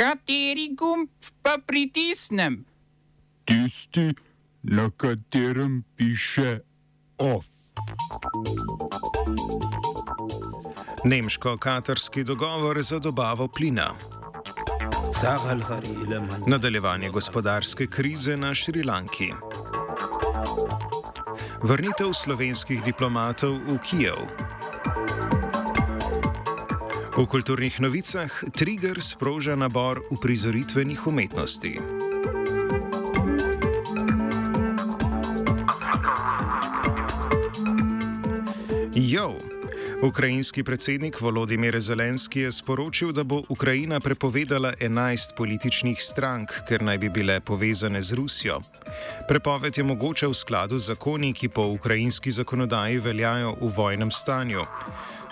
Kateri gumb pa pritisnem? Tisti, na katerem piše OF. Nemško-katarski dogovor za dobavo plina. Nadaljevanje gospodarske krize na Šrilanki. Vrnitev slovenskih diplomatov v Kijev. V kulturnih novicah Trigger sproža nabor uprizoritvenih umetnosti. Jo! Ukrajinski predsednik Volodimir Zelenski je sporočil, da bo Ukrajina prepovedala 11 političnih strank, ker naj bi bile povezane z Rusijo. Prepoved je mogoča v skladu z zakoni, ki po ukrajinski zakonodaji veljajo v vojnem stanju.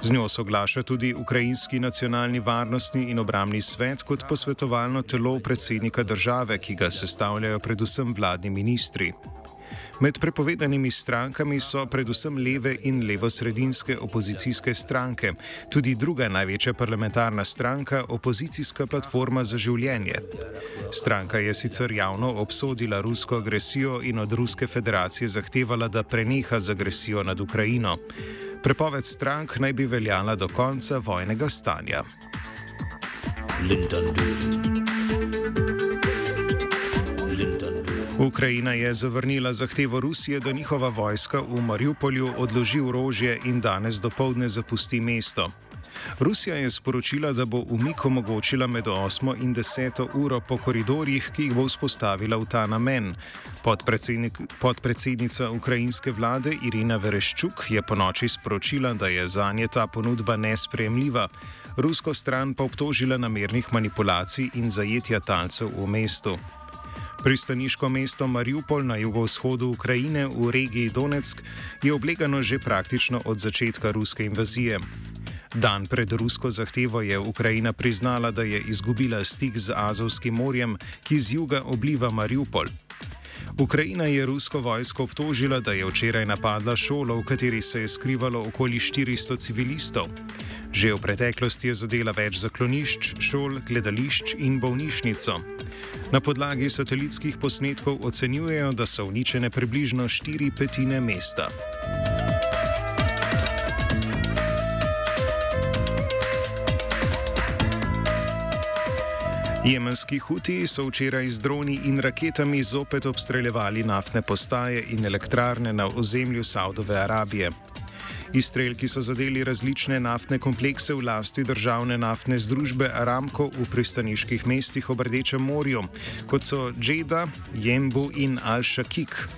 Z njo soglaša tudi Ukrajinski nacionalni varnostni in obramni svet kot posvetovalno telo predsednika države, ki ga sestavljajo predvsem vladni ministri. Med prepovedanimi strankami so predvsem leve in levosredinske opozicijske stranke, tudi druga največja parlamentarna stranka, opozicijska platforma za življenje. Stranka je sicer javno obsodila rusko agresijo in od Ruske federacije zahtevala, da preneha z agresijo nad Ukrajino. Prepoved strank naj bi veljala do konca vojnega stanja. Ukrajina je zavrnila zahtevo Rusije, da njihova vojska v Mariupolju odloži orožje in danes dopoledne zapusti mesto. Rusija je sporočila, da bo umik omogočila med 8 in 10 uro po koridorjih, ki jih bo vzpostavila v ta namen. Podpredsednica ukrajinske vlade Irina Vereščuk je po noči sporočila, da je za nje ta ponudba nespremljiva. Rusko stran pa obtožila namernih manipulacij in zajetja talcev v mestu. Pristaniško mesto Mariupol na jugovzhodu Ukrajine v regiji Donetsk je oblegano že praktično od začetka ruske invazije. Dan pred rusko zahtevo je Ukrajina priznala, da je izgubila stik z Azovskim morjem, ki z juga obliva Mariupol. Ukrajina je rusko vojsko obtožila, da je včeraj napadla šolo, v kateri se je skrivalo okoli 400 civilistov. Že v preteklosti je zadela več zaklonišč, šol, gledališč in bolnišnico. Na podlagi satelitskih posnetkov ocenjujejo, da so uničene približno štiri petine mesta. Jemenski huti so včeraj z droni in raketami zopet obstreljevali naftne postaje in elektrarne na ozemlju Saudove Arabije. Izstrelki so zadeli različne naftne komplekse v lasti državne naftne združbe Aramco v pristaniških mestih ob Rdečem morju, kot so Džeda, Jembu in Al-Shakik.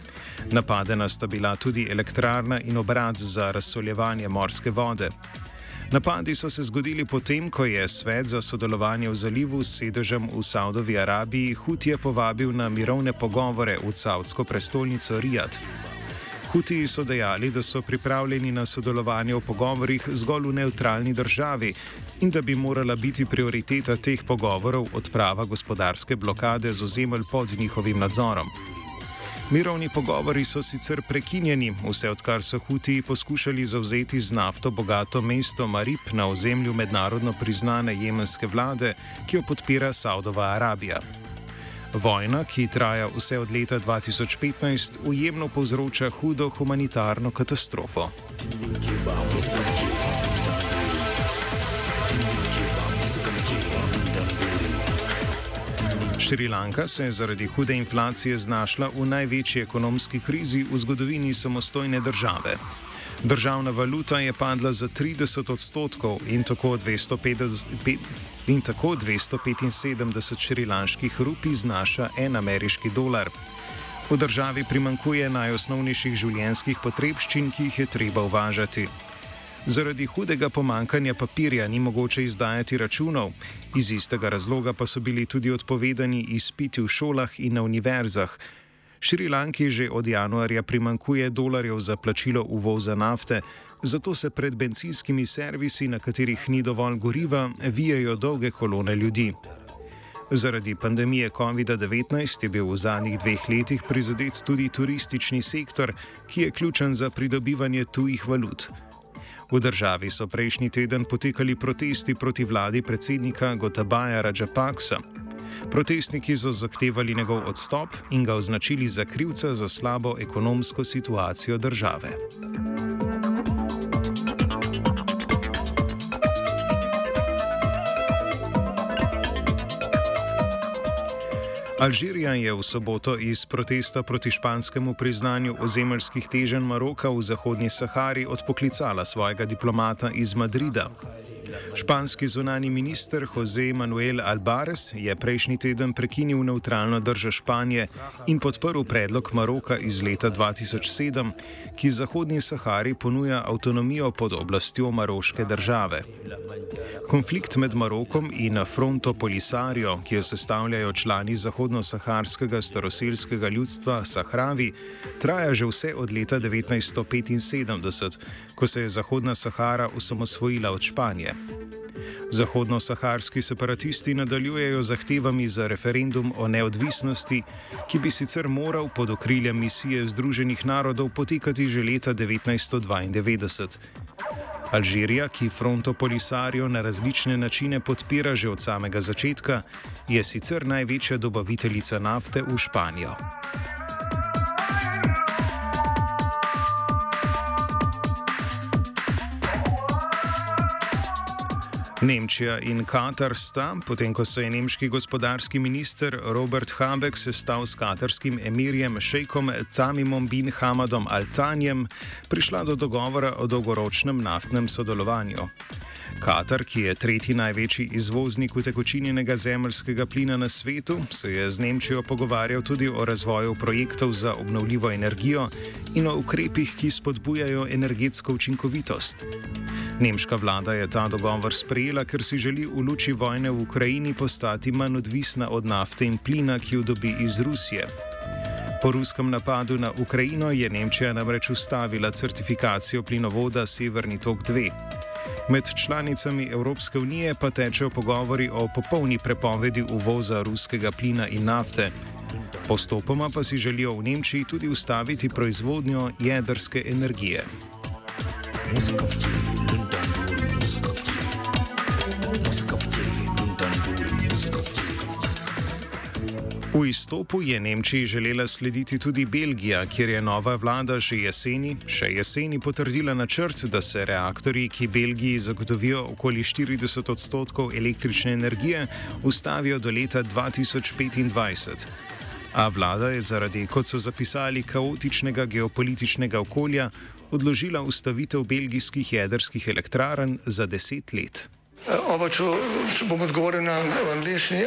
Napadena sta bila tudi elektrarna in obrat za razsoljevanje morske vode. Napadi so se zgodili potem, ko je svet za sodelovanje v zalivu s sedežem v Saudovi Arabiji Hutije povabil na mirovne pogovore v saudsko prestolnico Rijad. Hutiji so dejali, da so pripravljeni na sodelovanje v pogovorih zgolj v neutralni državi in da bi morala biti prioriteta teh pogovorov odprava gospodarske blokade z ozemelj pod njihovim nadzorom. Mirovni pogovori so sicer prekinjeni, vse odkar so Huti poskušali zavzeti z nafto bogato mesto Marib na ozemlju mednarodno priznane jemenske vlade, ki jo podpira Saudova Arabija. Vojna, ki traja vse od leta 2015, ujemno povzroča hudo humanitarno katastrofo. Šrilanka se je zaradi hude inflacije znašla v največji ekonomski krizi v zgodovini samostojne države. Državna valuta je padla za 30 odstotkov in tako 250 in tako 275 šrilanških rupi znaša en ameriški dolar. V državi primankuje najosnovnejših življenjskih potrebščin, ki jih je treba uvažati. Zaradi hudega pomankanja papirja ni mogoče izdajati računov, iz istega razloga pa so bili tudi odpovedani izpiti v šolah in na univerzah. Šrilanki že od januarja primankuje dolarjev za plačilo uvoza nafte, zato se pred benzinskimi servisi, na katerih ni dovolj goriva, vijajo dolge kolone ljudi. Zaradi pandemije COVID-19 je bil v zadnjih dveh letih prizadet tudi turistični sektor, ki je ključen za pridobivanje tujih valut. V državi so prejšnji teden potekali protesti proti vladi predsednika Gotabaja Rajapaksa. Protestniki so zahtevali njegov odstop in ga označili za krivca za slabo ekonomsko situacijo države. Alžirija je v soboto iz protesta proti španskemu priznanju ozemeljskih teženj Maroka v Zahodnji Sahari odpoklicala svojega diplomata iz Madrida. Španski zunani minister Jose Manuel Albares je prejšnji teden prekinil neutralno držo Španije in podprl predlog Maroka iz leta 2007, ki Zahodnji Sahari ponuja avtonomijo pod oblastjo maroške države. Konflikt med Marokom in Fronto Polisario, ki jo sestavljajo člani zahodno-saharskega staroselskega ljudstva Sahravi, traja že vse od leta 1975, ko se je Zahodna Sahara osamosvojila od Španije. Zahodno-saharski separatisti nadaljujejo zahtevami za referendum o neodvisnosti, ki bi sicer moral pod okriljem misije Združenih narodov potekati že leta 1992. Alžirija, ki fronto Polisario na različne načine podpira že od samega začetka, je sicer največja dobaviteljica nafte v Španijo. Nemčija in Katar sta, potem ko se je nemški gospodarski minister Robert Habeck sestal s katarskim emirjem šejkom Tamimom bin Hamadom Al-Tanjem, prišla do dogovora o dolgoročnem naftnem sodelovanju. Katar, ki je tretji največji izvoznik utekočinjenega zemljskega plina na svetu, se je z Nemčijo pogovarjal tudi o razvoju projektov za obnovljivo energijo in o ukrepih, ki spodbujajo energetsko učinkovitost. Nemška vlada je ta dogovor sprejela, ker si želi v luči vojne v Ukrajini postati manj odvisna od nafte in plina, ki jo dobi iz Rusije. Po ruskem napadu na Ukrajino je Nemčija namreč ustavila certifikacijo plinovoda Severni tok 2. Med članicami Evropske unije pa tečejo pogovori o popolni prepovedi uvoza ruskega plina in nafte. Postopoma pa si želijo v Nemčiji tudi ustaviti proizvodnjo jedrske energije. Muzika. V izstopu je Nemčiji želela slediti tudi Belgija, kjer je nova vlada že jeseni, še jeseni potrdila načrt, da se reaktori, ki Belgiji zagotovijo okoli 40 odstotkov električne energije, ustavijo do leta 2025. A vlada je zaradi, kot so zapisali, kaotičnega geopolitičnega okolja odložila ustavitev belgijskih jedrskih elektrarn za deset let. Oba, če, bom odgovoril na angliški.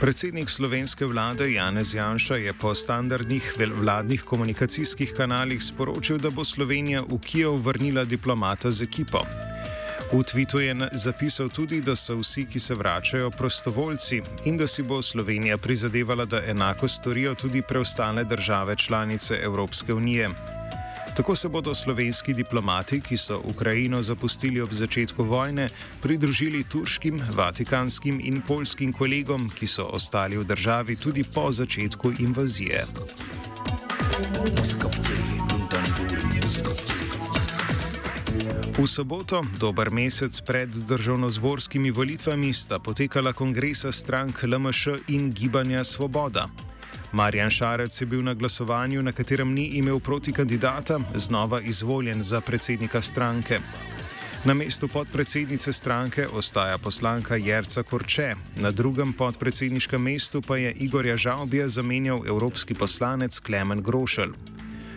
Predsednik slovenske vlade Janez Janša je po standardnih vladnih komunikacijskih kanalih sporočil, da bo Slovenija v Kijev vrnila diplomata z ekipo. V tvitu je zapisal tudi, da so vsi, ki se vračajo, prostovoljci in da si bo Slovenija prizadevala, da enako storijo tudi preostale države članice Evropske unije. Tako se bodo slovenski diplomati, ki so Ukrajino zapustili ob začetku vojne, pridružili turškim, vatikanskim in polskim kolegom, ki so ostali v državi tudi po začetku invazije. V soboto, dober mesec pred državno-zborskimi volitvami, sta potekala kongresa strank LMŠ in Gibanja Svoboda. Marjan Šarec je bil na glasovanju, na katerem ni imel proti kandidata, znova izvoljen za predsednika stranke. Na mestu podpredsednice stranke ostaja poslanka Jerca Korče, na drugem podpredsedniškem mestu pa je Igorja Žalbija zamenjal evropski poslanec Klemen Grošelj.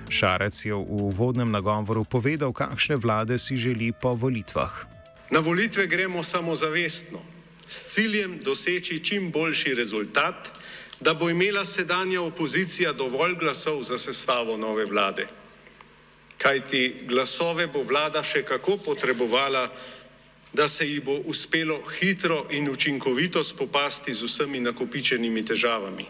Šarec je v uvodnem nagovoru povedal, kakšne vlade si želi po volitvah. Na volitve gremo samozavestno, s ciljem doseči čim boljši rezultat da bo imela sedanja opozicija dovolj glasov za sestavo nove vlade. Kaj ti glasove bo vlada še kako potrebovala, da se ji bo uspelo hitro in učinkovito spopasti z vsemi nakopičenimi težavami.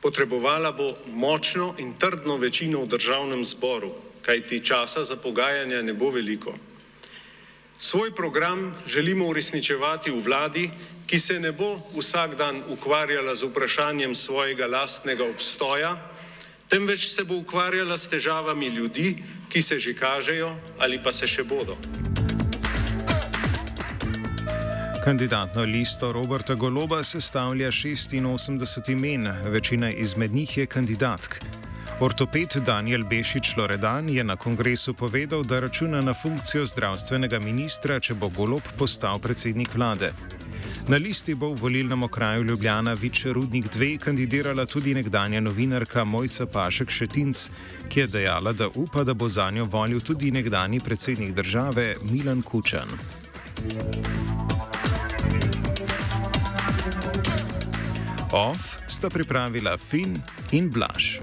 Potrebovala bo močno in trdno večino v državnem zboru, kajti časa za pogajanja ne bo veliko. Svoj program želimo uresničevati v vladi, ki se ne bo vsak dan ukvarjala z vprašanjem svojega lastnega obstoja, temveč se bo ukvarjala s težavami ljudi, ki se že kažejo ali pa se še bodo. Kandidatno listo Roberta Goloba sestavlja 86 imen, večina izmed njih je kandidatk. Ortoped Daniel Bešič Loredan je na kongresu povedal, da računa na funkcijo zdravstvenega ministra, če bo Golob postal predsednik vlade. Na listi bo v volilnem okraju Ljubljana Vič Rudnik 2 kandidirala tudi nekdanja novinarka Mojca Pašek Šetinc, ki je dejala, da upa, da bo za njo volil tudi nekdani predsednik države Milan Kučan. OF sta pripravila Fin in Blaž.